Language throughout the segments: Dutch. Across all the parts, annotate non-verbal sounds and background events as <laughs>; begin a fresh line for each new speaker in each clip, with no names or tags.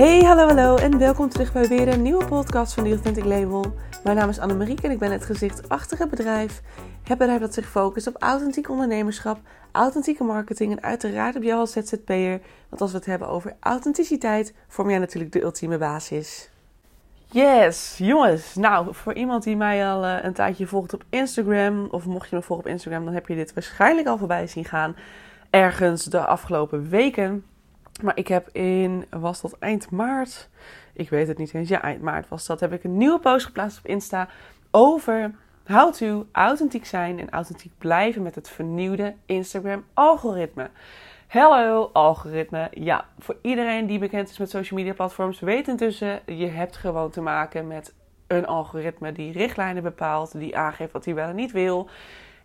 Hey, hallo, hallo en welkom terug bij weer een nieuwe podcast van The Authentic Label. Mijn naam is Annemarieke en ik ben het gezicht achter het bedrijf. Het bedrijf dat zich focust op authentiek ondernemerschap, authentieke marketing en uiteraard op jou als ZZP'er. Want als we het hebben over authenticiteit, vorm jij natuurlijk de ultieme basis. Yes, jongens. Nou, voor iemand die mij al uh, een tijdje volgt op Instagram, of mocht je me volgen op Instagram, dan heb je dit waarschijnlijk al voorbij zien gaan. Ergens de afgelopen weken. Maar ik heb in, was dat eind maart? Ik weet het niet eens. Ja, eind maart was dat. Heb ik een nieuwe post geplaatst op Insta over how to authentiek zijn en authentiek blijven met het vernieuwde Instagram algoritme. Hallo algoritme. Ja, voor iedereen die bekend is met social media platforms, weet intussen, je hebt gewoon te maken met een algoritme die richtlijnen bepaalt, die aangeeft wat hij wel en niet wil.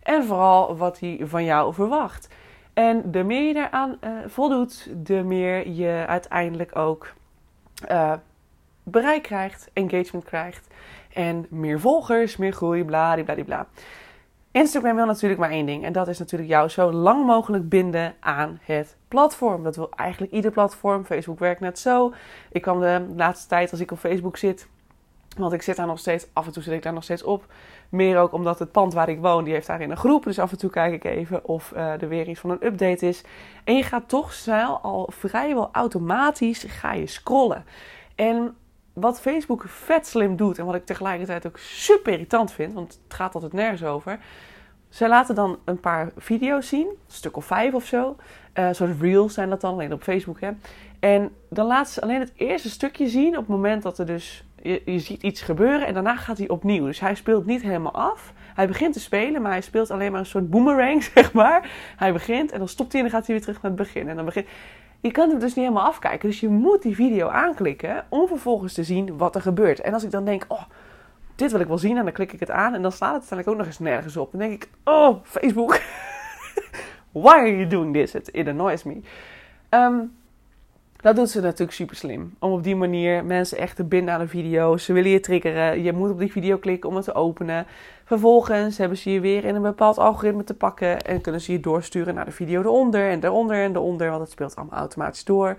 En vooral wat hij van jou verwacht. En de meer je daaraan uh, voldoet, de meer je uiteindelijk ook uh, bereik krijgt, engagement krijgt. En meer volgers, meer groei, bla. Instagram wil natuurlijk maar één ding. En dat is natuurlijk jou zo lang mogelijk binden aan het platform. Dat wil eigenlijk ieder platform. Facebook werkt net zo. Ik kwam de laatste tijd als ik op Facebook zit. Want ik zit daar nog steeds, af en toe zit ik daar nog steeds op. Meer ook omdat het pand waar ik woon, die heeft daarin een groep. Dus af en toe kijk ik even of uh, er weer iets van een update is. En je gaat toch snel al vrijwel automatisch ga je scrollen. En wat Facebook vet slim doet en wat ik tegelijkertijd ook super irritant vind, want het gaat altijd nergens over. Ze laten dan een paar video's zien, een stuk of vijf of zo. Uh, soort reels zijn dat dan, alleen op Facebook. Hè. En dan laten ze alleen het eerste stukje zien op het moment dat er dus je, ziet iets gebeuren en daarna gaat hij opnieuw. Dus hij speelt niet helemaal af. Hij begint te spelen, maar hij speelt alleen maar een soort boomerang, <laughs> zeg maar. Hij begint en dan stopt hij en dan gaat hij weer terug naar het begin. En dan begint... Je kan hem dus niet helemaal afkijken. Dus je moet die video aanklikken om vervolgens te zien wat er gebeurt. En als ik dan denk, oh, dit wil ik wel zien, en dan klik ik het aan en dan staat het uiteindelijk ook nog eens nergens op. Dan denk ik, oh, Facebook, <laughs> why are you doing this? It, it annoys me. Um, dat doet ze natuurlijk super slim. Om op die manier mensen echt te binden aan de video. Ze willen je triggeren. Je moet op die video klikken om het te openen. Vervolgens hebben ze je weer in een bepaald algoritme te pakken. En kunnen ze je doorsturen naar de video eronder en eronder en eronder. Want het speelt allemaal automatisch door.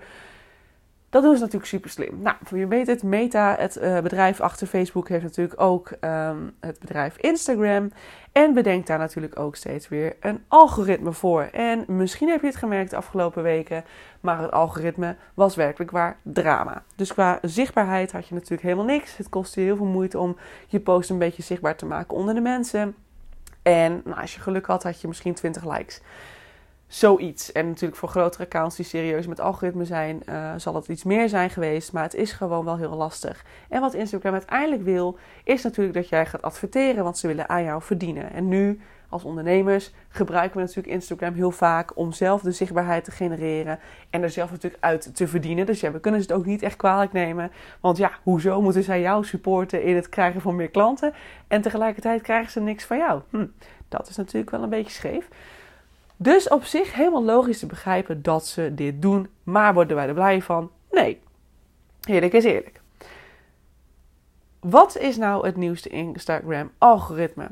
Dat doen ze natuurlijk super slim. Nou, voor je weet het, Meta, het uh, bedrijf achter Facebook, heeft natuurlijk ook um, het bedrijf Instagram. En bedenkt daar natuurlijk ook steeds weer een algoritme voor. En misschien heb je het gemerkt de afgelopen weken, maar het algoritme was werkelijk waar drama. Dus qua zichtbaarheid had je natuurlijk helemaal niks. Het kostte heel veel moeite om je post een beetje zichtbaar te maken onder de mensen. En nou, als je geluk had, had je misschien 20 likes zoiets. En natuurlijk voor grotere accounts die serieus met algoritme zijn, uh, zal het iets meer zijn geweest. Maar het is gewoon wel heel lastig. En wat Instagram uiteindelijk wil, is natuurlijk dat jij gaat adverteren, want ze willen aan jou verdienen. En nu, als ondernemers, gebruiken we natuurlijk Instagram heel vaak om zelf de zichtbaarheid te genereren. En er zelf natuurlijk uit te verdienen. Dus ja, we kunnen ze het ook niet echt kwalijk nemen. Want ja, hoezo moeten zij jou supporten in het krijgen van meer klanten? En tegelijkertijd krijgen ze niks van jou. Hm, dat is natuurlijk wel een beetje scheef. Dus op zich helemaal logisch te begrijpen dat ze dit doen. Maar worden wij er blij van? Nee. Eerlijk is eerlijk. Wat is nou het nieuwste Instagram-algoritme?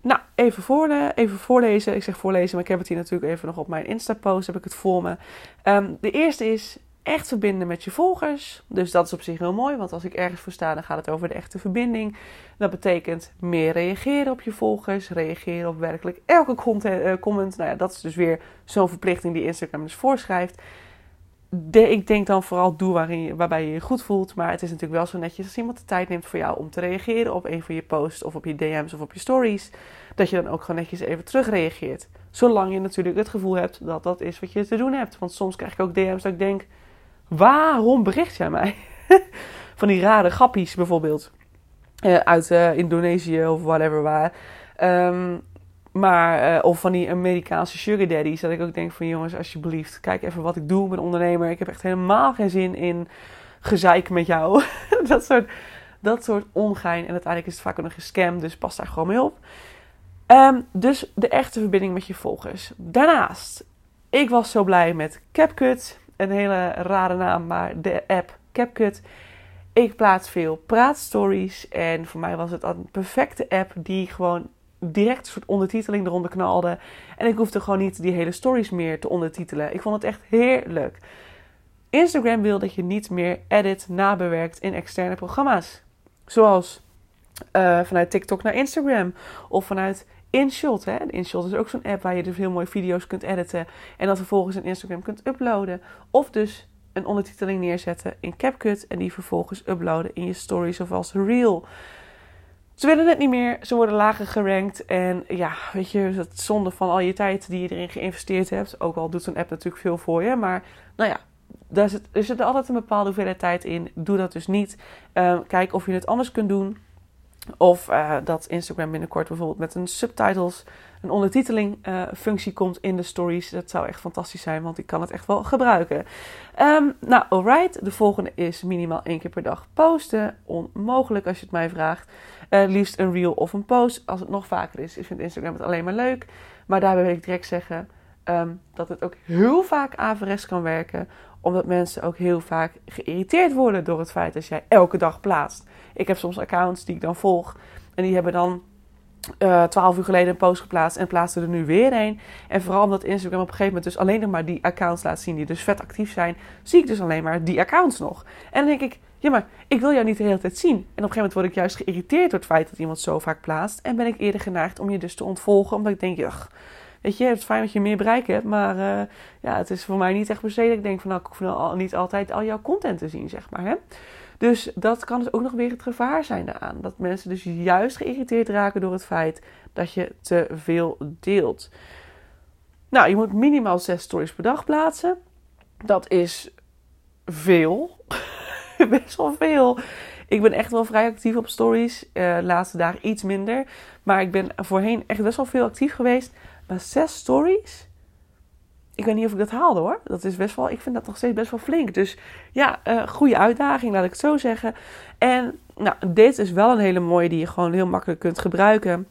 Nou, even, even voorlezen. Ik zeg voorlezen, maar ik heb het hier natuurlijk even nog op mijn Insta-post. Heb ik het voor me. Um, de eerste is echt verbinden met je volgers. Dus dat is op zich heel mooi, want als ik ergens voor sta, dan gaat het over de echte verbinding. Dat betekent meer reageren op je volgers, reageren op werkelijk elke uh, comment. Nou ja, dat is dus weer zo'n verplichting die Instagram dus voorschrijft. Ik denk dan vooral doe waarin waarbij je je goed voelt. Maar het is natuurlijk wel zo netjes als iemand de tijd neemt voor jou om te reageren op een van je posts of op je DM's of op je stories. Dat je dan ook gewoon netjes even terug reageert. Zolang je natuurlijk het gevoel hebt dat dat is wat je te doen hebt. Want soms krijg ik ook DM's dat ik denk Waarom bericht jij mij? <laughs> van die rare grappies bijvoorbeeld. Uh, uit uh, Indonesië of whatever waar. Um, maar, uh, of van die Amerikaanse sugar daddies. Dat ik ook denk van jongens, alsjeblieft, kijk even wat ik doe. Ben ondernemer. Ik heb echt helemaal geen zin in gezeik met jou. <laughs> dat, soort, dat soort ongein. En uiteindelijk is het vaak ook nog een scam. Dus pas daar gewoon mee op. Um, dus de echte verbinding met je volgers. Daarnaast, ik was zo blij met CapCut een hele rare naam, maar de app CapCut. Ik plaats veel praatstories en voor mij was het een perfecte app die gewoon direct een soort ondertiteling eronder knalde. En ik hoefde gewoon niet die hele stories meer te ondertitelen. Ik vond het echt heerlijk. Instagram wil dat je niet meer edit nabewerkt in externe programma's. Zoals uh, vanuit TikTok naar Instagram of vanuit InShot. Hè? InShot is ook zo'n app waar je dus heel mooi video's kunt editen en dat vervolgens in Instagram kunt uploaden. Of dus een ondertiteling neerzetten in CapCut en die vervolgens uploaden in je stories of als reel. Ze willen het niet meer, ze worden lager gerankt. En ja, weet je, het zonde van al je tijd die je erin geïnvesteerd hebt. Ook al doet zo'n app natuurlijk veel voor je. Maar nou ja, daar zit, er zit altijd een bepaalde hoeveelheid tijd in. Doe dat dus niet. Uh, kijk of je het anders kunt doen. Of uh, dat Instagram binnenkort bijvoorbeeld met een subtitles, een ondertiteling uh, functie komt in de stories. Dat zou echt fantastisch zijn, want ik kan het echt wel gebruiken. Um, nou, alright. De volgende is minimaal één keer per dag posten. Onmogelijk als je het mij vraagt. Uh, liefst een reel of een post. Als het nog vaker is, ik vind Instagram het alleen maar leuk. Maar daarbij wil ik direct zeggen um, dat het ook heel vaak averechts kan werken. Omdat mensen ook heel vaak geïrriteerd worden door het feit dat jij elke dag plaatst. Ik heb soms accounts die ik dan volg. En die hebben dan uh, twaalf uur geleden een post geplaatst en plaatsen er nu weer een. En vooral omdat Instagram op een gegeven moment dus alleen nog maar die accounts laat zien die dus vet actief zijn, zie ik dus alleen maar die accounts nog. En dan denk ik, ja maar ik wil jou niet de hele tijd zien. En op een gegeven moment word ik juist geïrriteerd door het feit dat iemand zo vaak plaatst. En ben ik eerder geneigd om je dus te ontvolgen, omdat ik denk, ugh, weet je, het is fijn dat je meer bereik hebt, maar uh, ja, het is voor mij niet echt per ik denk van, nou, ik hoef nou niet altijd al jouw content te zien, zeg maar, hè. Dus dat kan dus ook nog weer het gevaar zijn daaraan. Dat mensen dus juist geïrriteerd raken door het feit dat je te veel deelt. Nou, je moet minimaal zes stories per dag plaatsen. Dat is veel. <laughs> Best wel veel. Ik ben echt wel vrij actief op stories. Uh, laatste dagen iets minder. Maar ik ben voorheen echt best wel veel actief geweest. Maar zes stories? ik weet niet of ik dat haalde hoor. Dat is best wel, ik vind dat nog steeds best wel flink. Dus ja, uh, goede uitdaging, laat ik het zo zeggen. En nou, dit is wel een hele mooie die je gewoon heel makkelijk kunt gebruiken.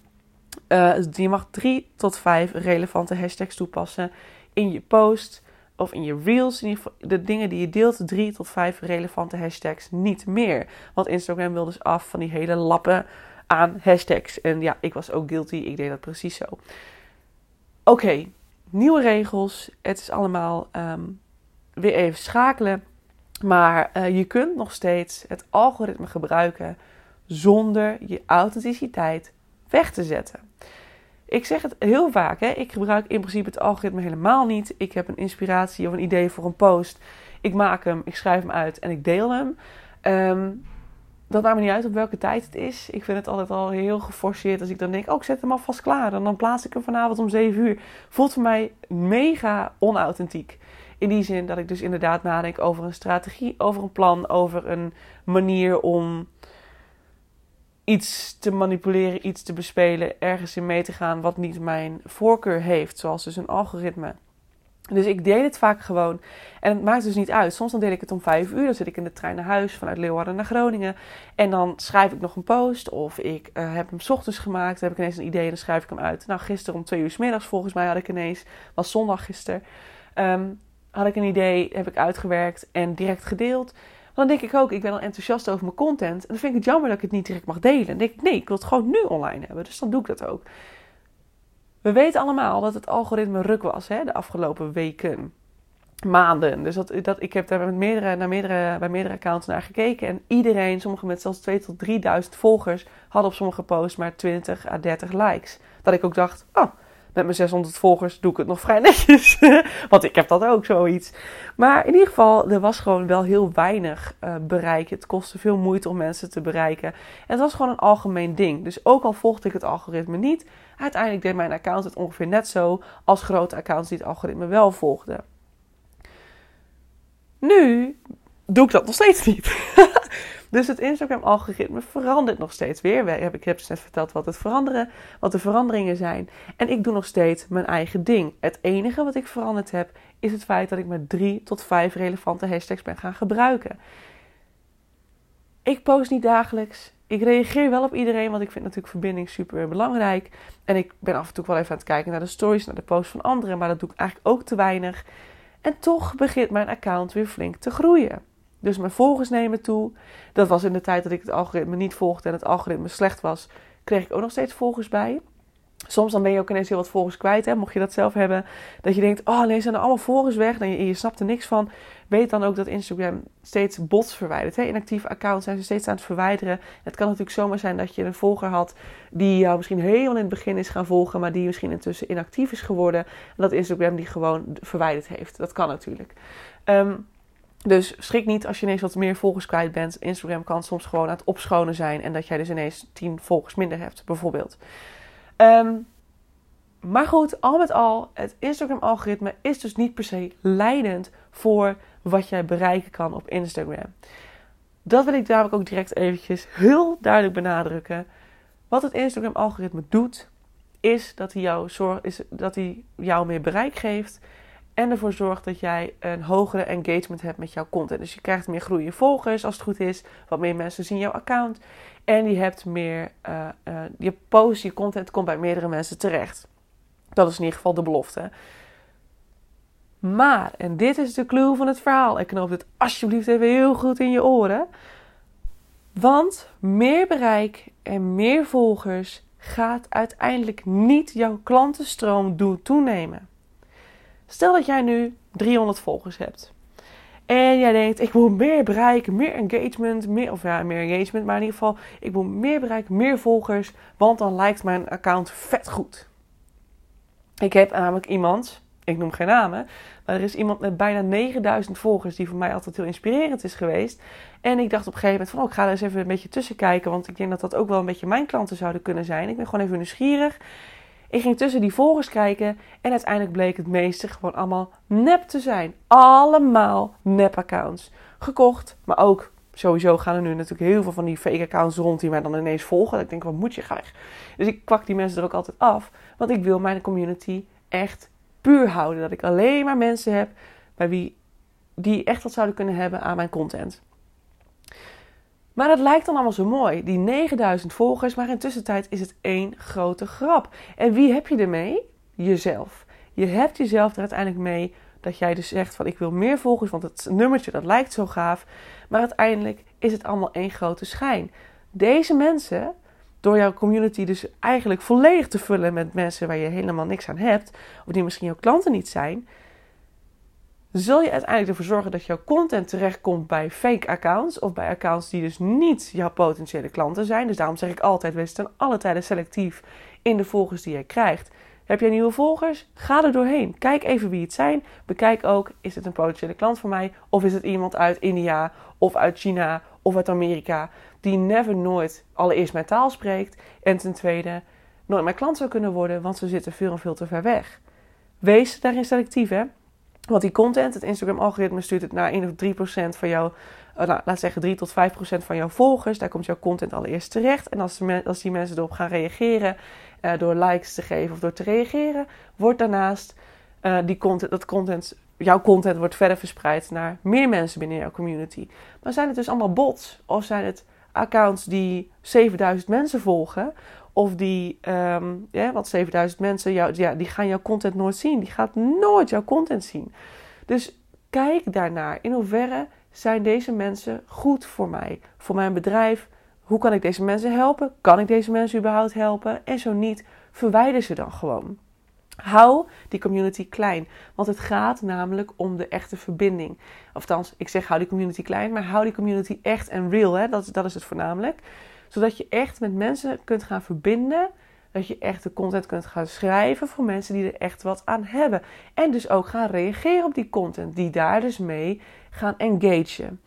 Uh, je mag drie tot vijf relevante hashtags toepassen in je post of in je reels. In de dingen die je deelt, drie tot vijf relevante hashtags, niet meer. Want Instagram wil dus af van die hele lappen aan hashtags. En ja, ik was ook guilty, ik deed dat precies zo. Oké, nieuwe regels. Het is allemaal um, weer even schakelen. Maar uh, je kunt nog steeds het algoritme gebruiken zonder je authenticiteit weg te zetten. Ik zeg het heel vaak, hè? ik gebruik in principe het algoritme helemaal niet. Ik heb een inspiratie of een idee voor een post. Ik maak hem, ik schrijf hem uit en ik deel hem. Um, dat maakt me niet uit op welke tijd het is. Ik vind het altijd al heel geforceerd als ik dan denk, oh ik zet hem alvast klaar. En dan plaats ik hem vanavond om 7 uur. Voelt voor mij mega onauthentiek. In die zin dat ik dus inderdaad nadenk over een strategie, over een plan, over een manier om iets te manipuleren, iets te bespelen, ergens in mee te gaan wat niet mijn voorkeur heeft. Zoals dus een algoritme. Dus ik deel het vaak gewoon. En het maakt dus niet uit. Soms dan deel ik het om vijf uur. Dan zit ik in de trein naar huis vanuit Leeuwarden naar Groningen. En dan schrijf ik nog een post. Of ik uh, heb hem ochtends gemaakt. Dan heb ik ineens een idee en dan schrijf ik hem uit. Nou, gisteren om twee uur s middags volgens mij had ik ineens. Was zondag gisteren. Um, had ik een idee, heb ik uitgewerkt en direct gedeeld. Dan denk ik ook, ik ben al enthousiast over mijn content. En dan vind ik het jammer dat ik het niet direct mag delen. Dan denk ik, nee, ik wil het gewoon nu online hebben. Dus dan doe ik dat ook. We weten allemaal dat het algoritme ruk was hè, de afgelopen weken, maanden. Dus dat, dat, ik heb daar met meerdere, naar meerdere, bij meerdere accounts naar gekeken. En iedereen, sommigen met zelfs 2 tot 3000 volgers, hadden op sommige posts maar 20 à 30 likes. Dat ik ook dacht, oh, met mijn 600 volgers doe ik het nog vrij netjes. <laughs> Want ik heb dat ook zoiets. Maar in ieder geval, er was gewoon wel heel weinig uh, bereik. Het kostte veel moeite om mensen te bereiken. En het was gewoon een algemeen ding. Dus ook al volgde ik het algoritme niet, uiteindelijk deed mijn account het ongeveer net zo als grote accounts die het algoritme wel volgden. Nu doe ik dat nog steeds niet. <laughs> Dus het Instagram-algoritme verandert nog steeds weer. Ik heb dus net verteld wat, het veranderen, wat de veranderingen zijn. En ik doe nog steeds mijn eigen ding. Het enige wat ik veranderd heb, is het feit dat ik maar drie tot vijf relevante hashtags ben gaan gebruiken. Ik post niet dagelijks. Ik reageer wel op iedereen, want ik vind natuurlijk verbinding super belangrijk. En ik ben af en toe wel even aan het kijken naar de stories, naar de posts van anderen, maar dat doe ik eigenlijk ook te weinig. En toch begint mijn account weer flink te groeien. Dus mijn volgers nemen toe. Dat was in de tijd dat ik het algoritme niet volgde en het algoritme slecht was, kreeg ik ook nog steeds volgers bij. Soms dan ben je ook ineens heel wat volgers kwijt, hè, mocht je dat zelf hebben. Dat je denkt, oh nee, zijn er allemaal volgers weg en je, je snapt er niks van. Weet dan ook dat Instagram steeds bots verwijdert. Hè. Inactieve accounts zijn ze steeds aan het verwijderen. Het kan natuurlijk zomaar zijn dat je een volger had die jou misschien helemaal in het begin is gaan volgen, maar die misschien intussen inactief is geworden. En dat Instagram die gewoon verwijderd heeft. Dat kan natuurlijk. Ehm, dus schrik niet als je ineens wat meer volgers kwijt bent. Instagram kan soms gewoon aan het opschonen zijn en dat jij dus ineens 10 volgers minder hebt, bijvoorbeeld. Ehm, maar goed, al met al, het Instagram-algoritme is dus niet per se leidend voor wat jij bereiken kan op Instagram. Dat wil ik namelijk ook direct eventjes heel duidelijk benadrukken. Wat het Instagram-algoritme doet, is dat hij, jou is dat hij jou meer bereik geeft. En ervoor zorgt dat jij een hogere engagement hebt met jouw content. Dus je krijgt meer groeiende volgers als het goed is. Wat meer mensen zien jouw account. En je hebt meer, uh, uh, je post, je content komt bij meerdere mensen terecht. Dat is in ieder geval de belofte. Maar, en dit is de clue van het verhaal. Ik knoop dit alsjeblieft even heel goed in je oren. Want meer bereik en meer volgers gaat uiteindelijk niet jouw klantenstroom doen toenemen. Stel dat jij nu 300 volgers hebt. En jij denkt, ik moet meer bereiken, meer engagement, meer, of ja, meer engagement, maar in ieder geval, ik moet meer bereiken, meer volgers, want dan lijkt mijn account vet goed. Ik heb namelijk iemand, ik noem geen namen, maar er is iemand met bijna 9000 volgers die voor mij altijd heel inspirerend is geweest. En ik dacht op een gegeven moment van, oh, ik ga er eens even een beetje tussen kijken, want ik denk dat dat ook wel een beetje mijn klanten zouden kunnen zijn. Ik ben gewoon even nieuwsgierig. Ik ging tussen die volgers kijken en uiteindelijk bleek het meeste gewoon allemaal nep te zijn. Allemaal nep-accounts. Gekocht, maar ook sowieso gaan er nu natuurlijk heel veel van die fake accounts rond die mij dan ineens volgen. ik denk, wat moet je graag? Dus ik kwak die mensen er ook altijd af, want ik wil mijn community echt puur houden. Dat ik alleen maar mensen heb bij wie die echt wat zouden kunnen hebben aan mijn content. Maar dat lijkt dan allemaal zo mooi, die 9000 volgers, maar in tussentijd is het één grote grap. En wie heb je ermee? Jezelf. Je hebt jezelf er uiteindelijk mee dat jij dus zegt van ik wil meer volgers, want het nummertje dat lijkt zo gaaf. Maar uiteindelijk is het allemaal één grote schijn. Deze mensen, door jouw community dus eigenlijk volledig te vullen met mensen waar je helemaal niks aan hebt, of die misschien jouw klanten niet zijn, zul je uiteindelijk ervoor zorgen dat jouw content terechtkomt bij fake accounts of bij accounts die dus niet jouw potentiële klanten zijn. Dus daarom zeg ik altijd: wees ten alle tijden selectief in de volgers die je krijgt. Heb jij nieuwe volgers? Ga er doorheen. Kijk even wie het zijn. Bekijk ook: is het een potentiële klant voor mij? Of is het iemand uit India of uit China of uit Amerika die never nooit allereerst mijn taal spreekt en ten tweede nooit mijn klant zou kunnen worden, want ze zitten veel en veel te ver weg. Wees daarin selectief, hè? Want die content, het Instagram-algoritme stuurt het naar 1 of 3 procent van jouw, uh, nou, laat zeggen 3 tot 5 procent van jouw volgers. Daar komt jouw content allereerst terecht. En als, als die mensen erop gaan reageren, uh, door likes te geven of door te reageren, wordt daarnaast uh, die content, dat content, jouw content wordt verder verspreid naar meer mensen binnen jouw community. Maar zijn het dus allemaal bots? Of zijn het accounts die 7000 mensen volgen? Of die, ja, want 7000 mensen, ja, die gaan jouw content nooit zien. Die gaat nooit jouw content zien. Dus kijk daarnaar. In hoeverre zijn deze mensen goed voor mij? Voor mijn bedrijf? Hoe kan ik deze mensen helpen? Kan ik deze mensen überhaupt helpen? En zo niet, verwijder ze dan gewoon. Hou die community klein. Want het gaat namelijk om de echte verbinding. Althans, ik zeg hou die community klein, maar hou die community echt en real. Hè? Dat, dat is het voornamelijk zodat je echt met mensen kunt gaan verbinden. Dat je echt de content kunt gaan schrijven voor mensen die er echt wat aan hebben. En dus ook gaan reageren op die content. Die daar dus mee gaan engagen.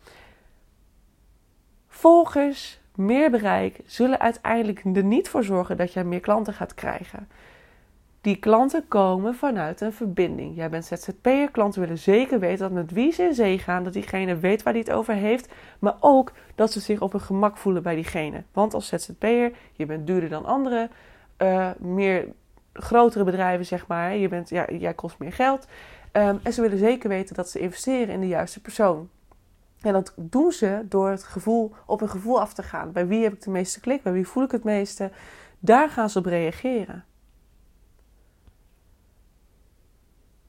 Volgers, meer bereik zullen uiteindelijk er niet voor zorgen dat jij meer klanten gaat krijgen. Die klanten komen vanuit een verbinding. Jij bent ZZP'er, klanten willen zeker weten dat met wie ze in zee gaan, dat diegene weet waar hij het over heeft, maar ook dat ze zich op een gemak voelen bij diegene. Want als ZZP'er, je bent duurder dan anderen, uh, meer grotere bedrijven zeg maar, je bent, ja, jij kost meer geld. Um, en ze willen zeker weten dat ze investeren in de juiste persoon. En dat doen ze door het gevoel, op een gevoel af te gaan. Bij wie heb ik de meeste klik? Bij wie voel ik het meeste? Daar gaan ze op reageren.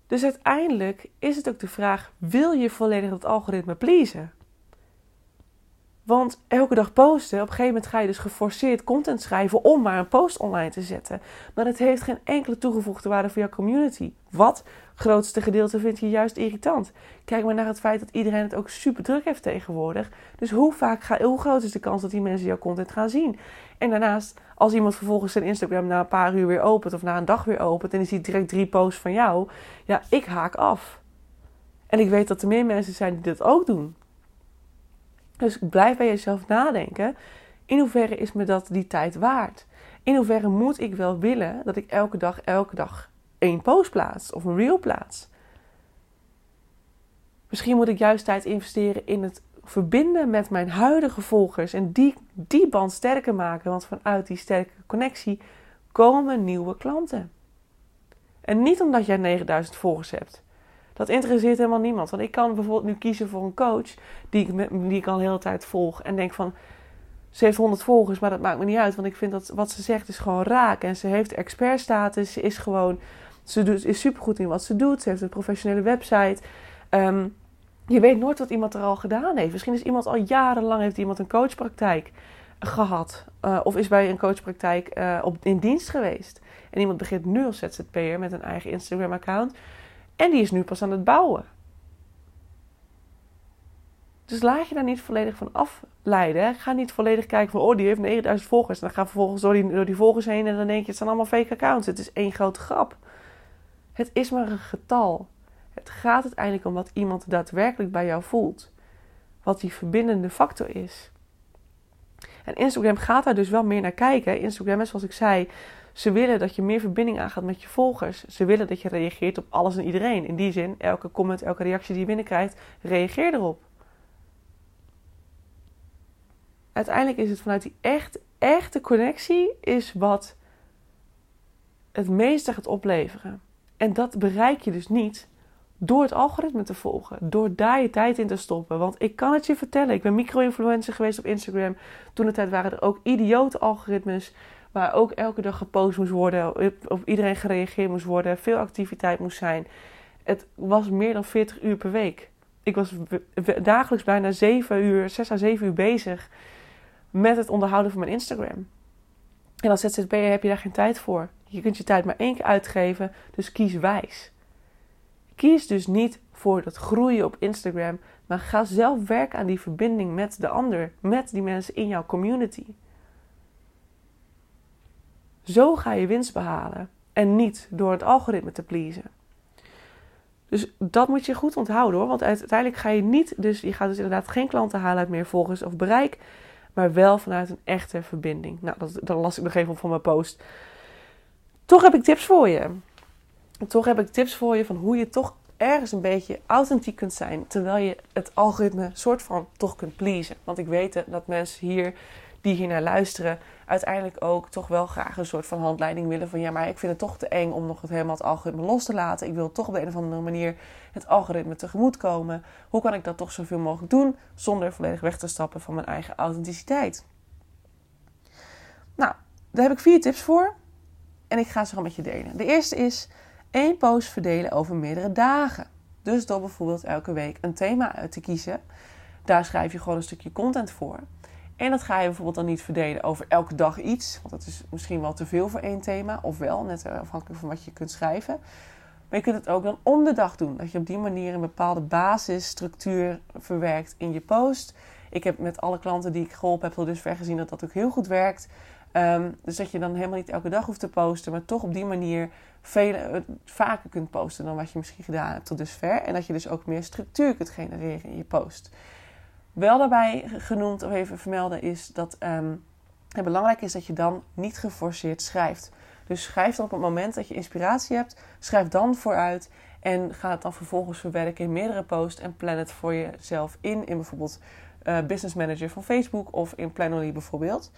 Dus uiteindelijk is het ook de vraag: wil je volledig het algoritme pleasen? Want elke dag posten, op een gegeven moment ga je dus geforceerd content schrijven om maar een post online te zetten. Maar het heeft geen enkele toegevoegde waarde voor jouw community. Wat? Grootste gedeelte vind je juist irritant. Kijk maar naar het feit dat iedereen het ook super druk heeft tegenwoordig. Dus hoe, vaak ga, hoe groot is de kans dat die mensen jouw content gaan zien? En daarnaast, als iemand vervolgens zijn Instagram na een paar uur weer opent of na een dag weer opent en die ziet direct drie posts van jou, ja, ik haak af. En ik weet dat er meer mensen zijn die dit ook doen. Dus blijf bij jezelf nadenken. In hoeverre is me dat die tijd waard? In hoeverre moet ik wel willen dat ik elke dag, elke dag één post plaats of een reel plaats? Misschien moet ik juist tijd investeren in het verbinden met mijn huidige volgers en die, die band sterker maken. Want vanuit die sterke connectie komen nieuwe klanten. En niet omdat jij 9000 volgers hebt. Dat interesseert helemaal niemand. Want ik kan bijvoorbeeld nu kiezen voor een coach die ik, die ik al de hele tijd volg. En denk van, ze heeft 100 volgers, maar dat maakt me niet uit. Want ik vind dat wat ze zegt is gewoon raak. En ze heeft expertstatus. Ze is gewoon, ze is supergoed in wat ze doet. Ze heeft een professionele website. Um, je weet nooit wat iemand er al gedaan heeft. Misschien is iemand al jarenlang heeft iemand een coachpraktijk gehad. Uh, of is bij een coachpraktijk uh, op, in dienst geweest. En iemand begint nu als ZZP'er met een eigen Instagram-account. En die is nu pas aan het bouwen. Dus laat je daar niet volledig van afleiden. Ga niet volledig kijken van, oh, die heeft 9000 volgers. En dan ga vervolgens door die, door die volgers heen en dan denk je, het zijn allemaal fake accounts. Het is één grote grap. Het is maar een getal. Het gaat uiteindelijk om wat iemand daadwerkelijk bij jou voelt. Wat die verbindende factor is. En Instagram gaat daar dus wel meer naar kijken. Instagram is, zoals ik zei, ze willen dat je meer verbinding aangaat met je volgers. Ze willen dat je reageert op alles en iedereen. In die zin, elke comment, elke reactie die je binnenkrijgt, reageer erop. Uiteindelijk is het vanuit die echt, echte connectie is wat het meeste gaat opleveren. En dat bereik je dus niet door het algoritme te volgen. Door daar je tijd in te stoppen. Want ik kan het je vertellen. Ik ben micro-influencer geweest op Instagram. Toen de tijd waren er ook idiote algoritmes. Waar ook elke dag gepost moest worden. Op iedereen gereageerd moest worden. Veel activiteit moest zijn. Het was meer dan 40 uur per week. Ik was dagelijks bijna 7 uur, 6 à 7 uur bezig. Met het onderhouden van mijn Instagram. En als ZZP'er heb je daar geen tijd voor. Je kunt je tijd maar één keer uitgeven. Dus kies wijs. Kies dus niet voor dat groeien op Instagram, maar ga zelf werken aan die verbinding met de ander, met die mensen in jouw community. Zo ga je winst behalen en niet door het algoritme te pleasen. Dus dat moet je goed onthouden hoor, want uiteindelijk ga je niet, dus je gaat dus inderdaad geen klanten halen uit meer volgers of bereik, maar wel vanuit een echte verbinding. Nou, dat, las ik nog even op van mijn post. Toch heb ik tips voor je toch heb ik tips voor je van hoe je toch ergens een beetje authentiek kunt zijn. Terwijl je het algoritme soort van toch kunt pleasen. Want ik weet dat mensen hier die hier naar luisteren, uiteindelijk ook toch wel graag een soort van handleiding willen. Van ja, maar ik vind het toch te eng om nog het helemaal het algoritme los te laten. Ik wil toch op een of andere manier het algoritme tegemoet komen. Hoe kan ik dat toch zoveel mogelijk doen zonder volledig weg te stappen van mijn eigen authenticiteit? Nou, daar heb ik vier tips voor. En ik ga ze gewoon met je delen. De eerste is één post verdelen over meerdere dagen. Dus door bijvoorbeeld elke week een thema uit te kiezen. Daar schrijf je gewoon een stukje content voor. En dat ga je bijvoorbeeld dan niet verdelen over elke dag iets. Want dat is misschien wel te veel voor één thema. Of wel, net afhankelijk van wat je kunt schrijven. Maar je kunt het ook dan om de dag doen. Dat je op die manier een bepaalde basisstructuur verwerkt in je post. Ik heb met alle klanten die ik geholpen heb tot dusver gezien dat dat ook heel goed werkt. Ehm, dus dat je dan helemaal niet elke dag hoeft te posten, maar toch op die manier veel, eh, vaker kunt posten dan wat je misschien gedaan hebt tot dusver. En dat je dus ook meer structuur kunt genereren in je post. Wel daarbij genoemd of even vermelden is dat um, het belangrijk is dat je dan niet geforceerd schrijft. Dus schrijf dan op het moment dat je inspiratie hebt, schrijf dan vooruit en ga het dan vervolgens verwerken in meerdere posts en plan het voor jezelf in, in bijvoorbeeld uh, Business Manager van Facebook of in Planoly bijvoorbeeld.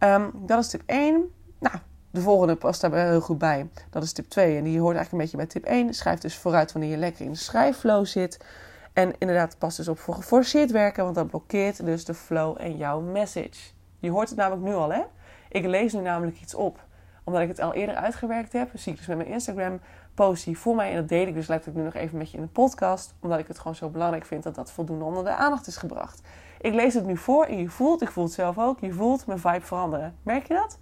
Um, dat is tip 1. Nou, de volgende past daar heel goed bij. Dat is tip 2. En die hoort eigenlijk een beetje bij tip 1. Schrijf dus vooruit wanneer je lekker in de schrijfflow zit. En inderdaad, pas dus op voor geforceerd werken, want dat blokkeert dus de flow en jouw message. Je hoort het namelijk nu al, hè? Ik lees nu namelijk iets op. Omdat ik het al eerder uitgewerkt heb. zie ik dus met mijn Instagram post die voor mij. En dat deel ik dus letterlijk nu nog even met je in de podcast. Omdat ik het gewoon zo belangrijk vind dat dat voldoende onder de aandacht is gebracht. Ik lees het nu voor en je voelt, ik voel het zelf ook, je voelt mijn vibe veranderen. Merk je dat?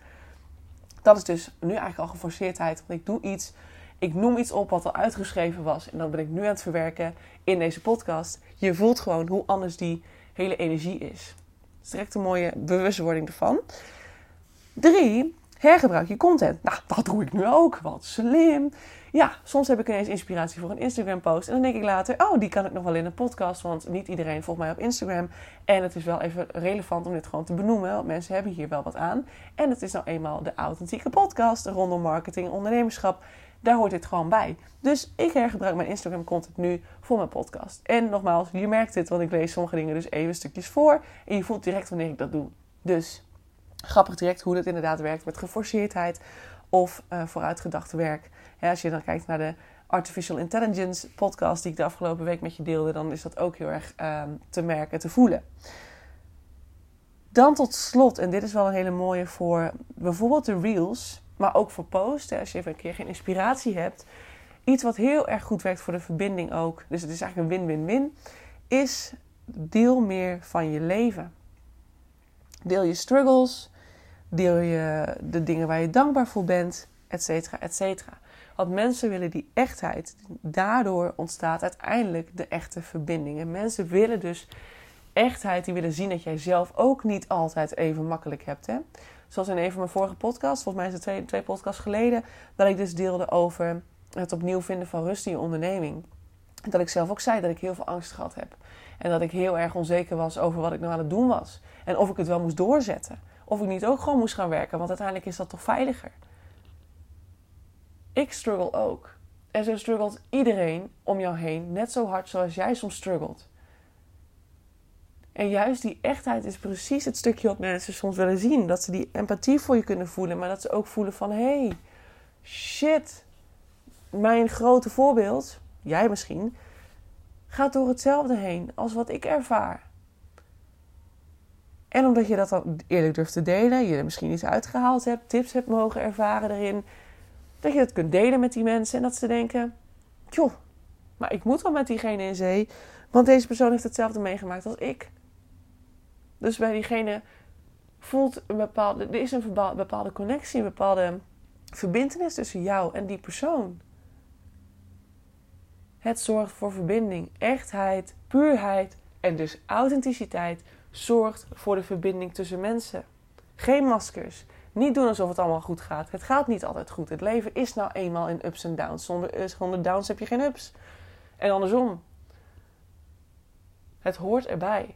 Dat is dus nu eigenlijk al geforceerdheid. Want ik doe iets, ik noem iets op wat al uitgeschreven was. En dat ben ik nu aan het verwerken in deze podcast. Je voelt gewoon hoe anders die hele energie is. Is direct een mooie bewustwording ervan. Drie, hergebruik je content. Nou, dat doe ik nu ook. Wat slim. Ja, soms heb ik ineens inspiratie voor een Instagram post. En dan denk ik later, oh, die kan ik nog wel in een podcast. Want niet iedereen volgt mij op Instagram. En het is wel even relevant om dit gewoon te benoemen. Want mensen hebben hier wel wat aan. En het is nou eenmaal de authentieke podcast rondom marketing en ondernemerschap. Daar hoort dit gewoon bij. Dus ik hergebruik mijn Instagram content nu voor mijn podcast. En nogmaals, je merkt dit, want ik lees sommige dingen dus even stukjes voor. En je voelt direct wanneer ik dat doe. Dus grappig direct hoe dat inderdaad werkt met geforceerdheid of uh, vooruitgedacht werk. als je dan kijkt naar de Artificial Intelligence podcast die ik de afgelopen week met je deelde, dan is dat ook heel erg ehm, te merken, te voelen. Dan tot slot, en dit is wel een hele mooie voor bijvoorbeeld de reels, maar ook voor posts. Als je even een keer geen inspiratie hebt. Iets wat heel erg goed werkt voor de verbinding ook. Dus het is eigenlijk een win-win-win. Is deel meer van je leven. Deel je struggles. Deel je de dingen waar je dankbaar voor bent. Etcetera, etcetera. Want mensen willen die echtheid. Daardoor ontstaat uiteindelijk de echte verbinding. En mensen willen dus echtheid. Die willen zien dat jij zelf ook niet altijd even makkelijk hebt. Hè? Zoals in een van mijn vorige podcasts. Volgens mij is het twee, twee podcasts geleden. Dat ik dus deelde over het opnieuw vinden van rust in je onderneming. Dat ik zelf ook zei dat ik heel veel angst gehad heb. En dat ik heel erg onzeker was over wat ik nou aan het doen was. En of ik het wel moest doorzetten. Of ik niet ook gewoon moest gaan werken. Want uiteindelijk is dat toch veiliger. Ik struggle ook. En zo struggelt iedereen om jou heen. Net zo hard zoals jij soms struggelt. En juist die echtheid is precies het stukje wat mensen soms willen zien. Dat ze die empathie voor je kunnen voelen. Maar dat ze ook voelen van... Hé, hey, shit. Mijn grote voorbeeld, jij misschien... gaat door hetzelfde heen als wat ik ervaar. En omdat je dat dan eerlijk durft te delen, je er misschien iets uitgehaald hebt, tips hebt mogen ervaren erin, dat je het kunt delen met die mensen en dat ze denken: joh, maar ik moet wel met diegene in zee, want deze persoon heeft hetzelfde meegemaakt als ik. Dus bij diegene voelt een bepaalde, er is een bepaalde connectie, een bepaalde verbindenis tussen jou en die persoon. Het zorgt voor verbinding, echtheid, puurheid en dus authenticiteit zorgt voor de verbinding tussen mensen. Geen maskers. Niet doen alsof het allemaal goed gaat. Het gaat niet altijd goed. Het leven is nou eenmaal in ups en downs. Zonder, zonder downs heb je geen ups. En andersom. Het hoort erbij.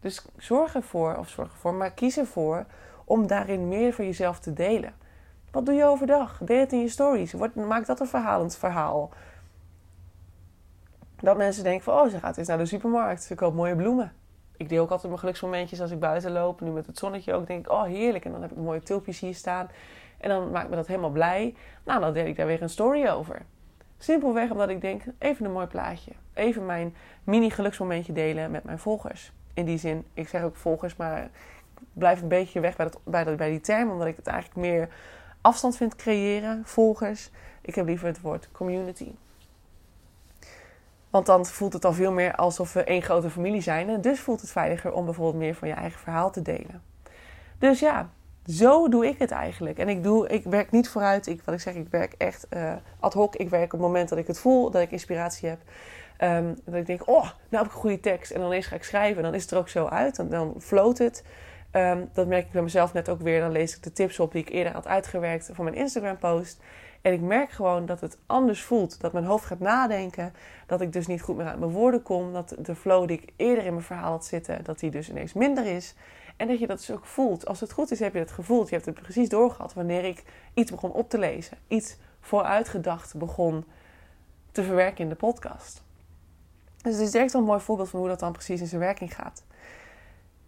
Dus zorg ervoor, of zorg ervoor, maar kies ervoor om daarin meer van jezelf te delen. Wat doe je overdag? Deel het in je stories. maak dat een verhalend verhaal. Dat mensen denken van, oh, ze gaat eens naar de supermarkt. Ze koopt mooie bloemen ik deel ook altijd mijn geluksmomentjes als ik buiten loop. Nu met het zonnetje ook denk ik, oh heerlijk. En dan heb ik mooie tulpjes hier staan. En dan maakt me dat helemaal blij. Nou, dan deel ik daar weer een story over. Simpelweg omdat ik denk, even een mooi plaatje. Even mijn mini geluksmomentje delen met mijn volgers. In die zin, ik zeg ook volgers, maar ik blijf een beetje weg bij, dat, bij, bij die term. Omdat ik het eigenlijk meer afstand vind creëren, volgers. Ik heb liever het woord community. Want dan voelt het al veel meer alsof we één grote familie zijn. En dus voelt het veiliger om bijvoorbeeld meer van je eigen verhaal te delen. Dus ja, zo doe ik het eigenlijk. En ik, doe, ik werk niet vooruit. Ik, wat ik zeg, ik werk echt uh, ad hoc. Ik werk op het moment dat ik het voel, dat ik inspiratie heb. Um, dat ik denk, oh, nou heb ik een goede tekst. En dan eens ga ik schrijven. En dan is het er ook zo uit. En dan float het. Um, dat merk ik bij mezelf net ook weer. Dan lees ik de tips op die ik eerder had uitgewerkt voor mijn Instagram post. En ik merk gewoon dat het anders voelt. Dat mijn hoofd gaat nadenken. Dat ik dus niet goed meer uit mijn woorden kom. Dat de flow die ik eerder in mijn verhaal had zitten, dat die dus ineens minder is. En dat je dat dus ook voelt. Als het goed is, heb je het gevoeld. Je hebt het precies doorgehad wanneer ik iets begon op te lezen. Iets vooruitgedacht begon te verwerken in de podcast. Dus het is echt wel een mooi voorbeeld van hoe dat dan precies in zijn werking gaat.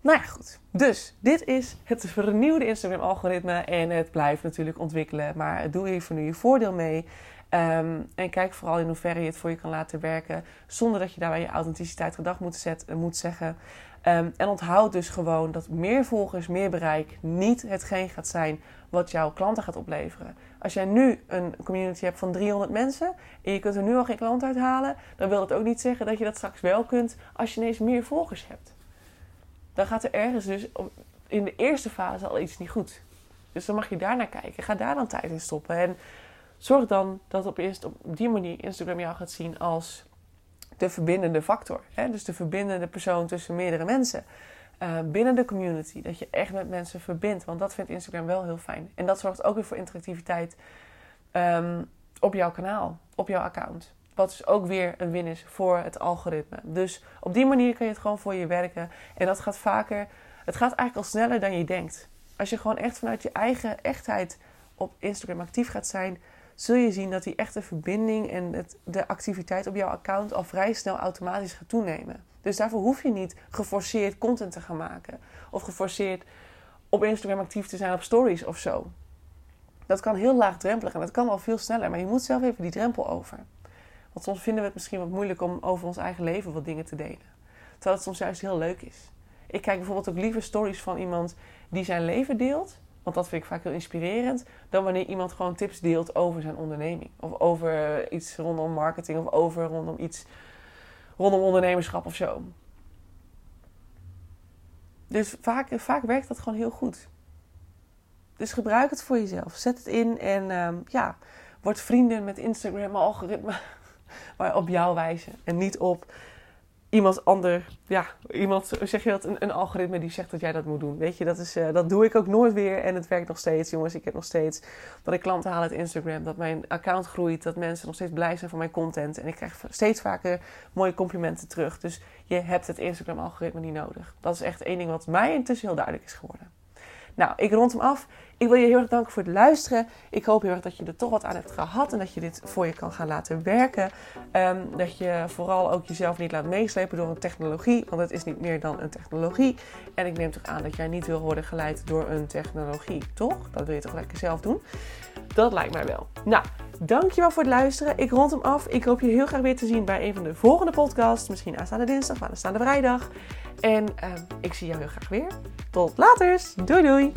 Nou ja, goed. Dus dit is het vernieuwde Instagram-algoritme. En het blijft natuurlijk ontwikkelen. Maar doe hier voor nu je voordeel mee. Ehm, en kijk vooral in hoeverre je het voor je kan laten werken. Zonder dat je daarbij je authenticiteit gedag moet, zetten, moet zeggen. Ehm, en onthoud dus gewoon dat meer volgers, meer bereik niet hetgeen gaat zijn wat jouw klanten gaat opleveren. Als jij nu een community hebt van 300 mensen en je kunt er nu al geen klant uithalen, dan wil dat ook niet zeggen dat je dat straks wel kunt als je ineens meer volgers hebt. Dan gaat er ergens dus in de eerste fase al iets niet goed. Dus dan mag je daar naar kijken. Ga daar dan tijd in stoppen. En zorg dan dat op, eerst op die manier Instagram jou gaat zien als de verbindende factor. Hè? Dus de verbindende persoon tussen meerdere mensen. Uh, binnen de community. Dat je echt met mensen verbindt. Want dat vindt Instagram wel heel fijn. En dat zorgt ook weer voor interactiviteit um, op jouw kanaal, op jouw account. Wat dus ook weer een win is voor het algoritme. Dus op die manier kun je het gewoon voor je werken. En dat gaat vaker, het gaat eigenlijk al sneller dan je denkt. Als je gewoon echt vanuit je eigen echtheid op Instagram actief gaat zijn, zul je zien dat die echte verbinding en het, de activiteit op jouw account al vrij snel automatisch gaat toenemen. Dus daarvoor hoef je niet geforceerd content te gaan maken. Of geforceerd op Instagram actief te zijn op stories of zo. Dat kan heel laagdrempelig en dat kan al veel sneller. Maar je moet zelf even die drempel over. Want soms vinden we het misschien wat moeilijk om over ons eigen leven wat dingen te delen. Terwijl het soms juist heel leuk is. Ik kijk bijvoorbeeld ook liever stories van iemand die zijn leven deelt. Want dat vind ik vaak heel inspirerend. Dan wanneer iemand gewoon tips deelt over zijn onderneming. Of over iets rondom marketing. Of over rondom iets rondom ondernemerschap of zo. Dus vaak, vaak werkt dat gewoon heel goed. Dus gebruik het voor jezelf. Zet het in en um, ja, word vrienden met Instagram algoritme. Maar op jouw wijze. En niet op iemand ander, ja, iemand, zeg je dat, een, algoritme die zegt dat jij dat moet doen. Weet je, dat, is, uh, dat doe ik ook nooit weer en het werkt nog steeds, jongens. Ik heb nog steeds dat ik klanten haal uit Instagram, dat mijn account groeit, dat mensen nog steeds blij zijn van mijn content. En ik krijg steeds vaker mooie complimenten terug. Dus je hebt het Instagram-algoritme niet nodig. Dat is echt één ding wat mij intussen heel duidelijk is geworden. Nou, ik rond hem af. Ik wil je heel erg danken voor het luisteren. Ik hoop heel erg dat je er toch wat aan hebt gehad en dat je dit voor je kan gaan laten werken. Um, dat je vooral ook jezelf niet laat meeslepen door een technologie, want het is niet meer dan een technologie. En ik neem toch aan dat jij niet wil worden geleid door een technologie, toch? Dat wil je toch lekker zelf doen? Dat lijkt mij wel. Nou, dankjewel voor het luisteren. Ik rond hem af. Ik hoop je heel graag weer te zien bij een van de volgende podcasts. Misschien aanstaande dinsdag of aanstaande vrijdag. En uh, ik zie jou heel graag weer. Tot later. Doei doei.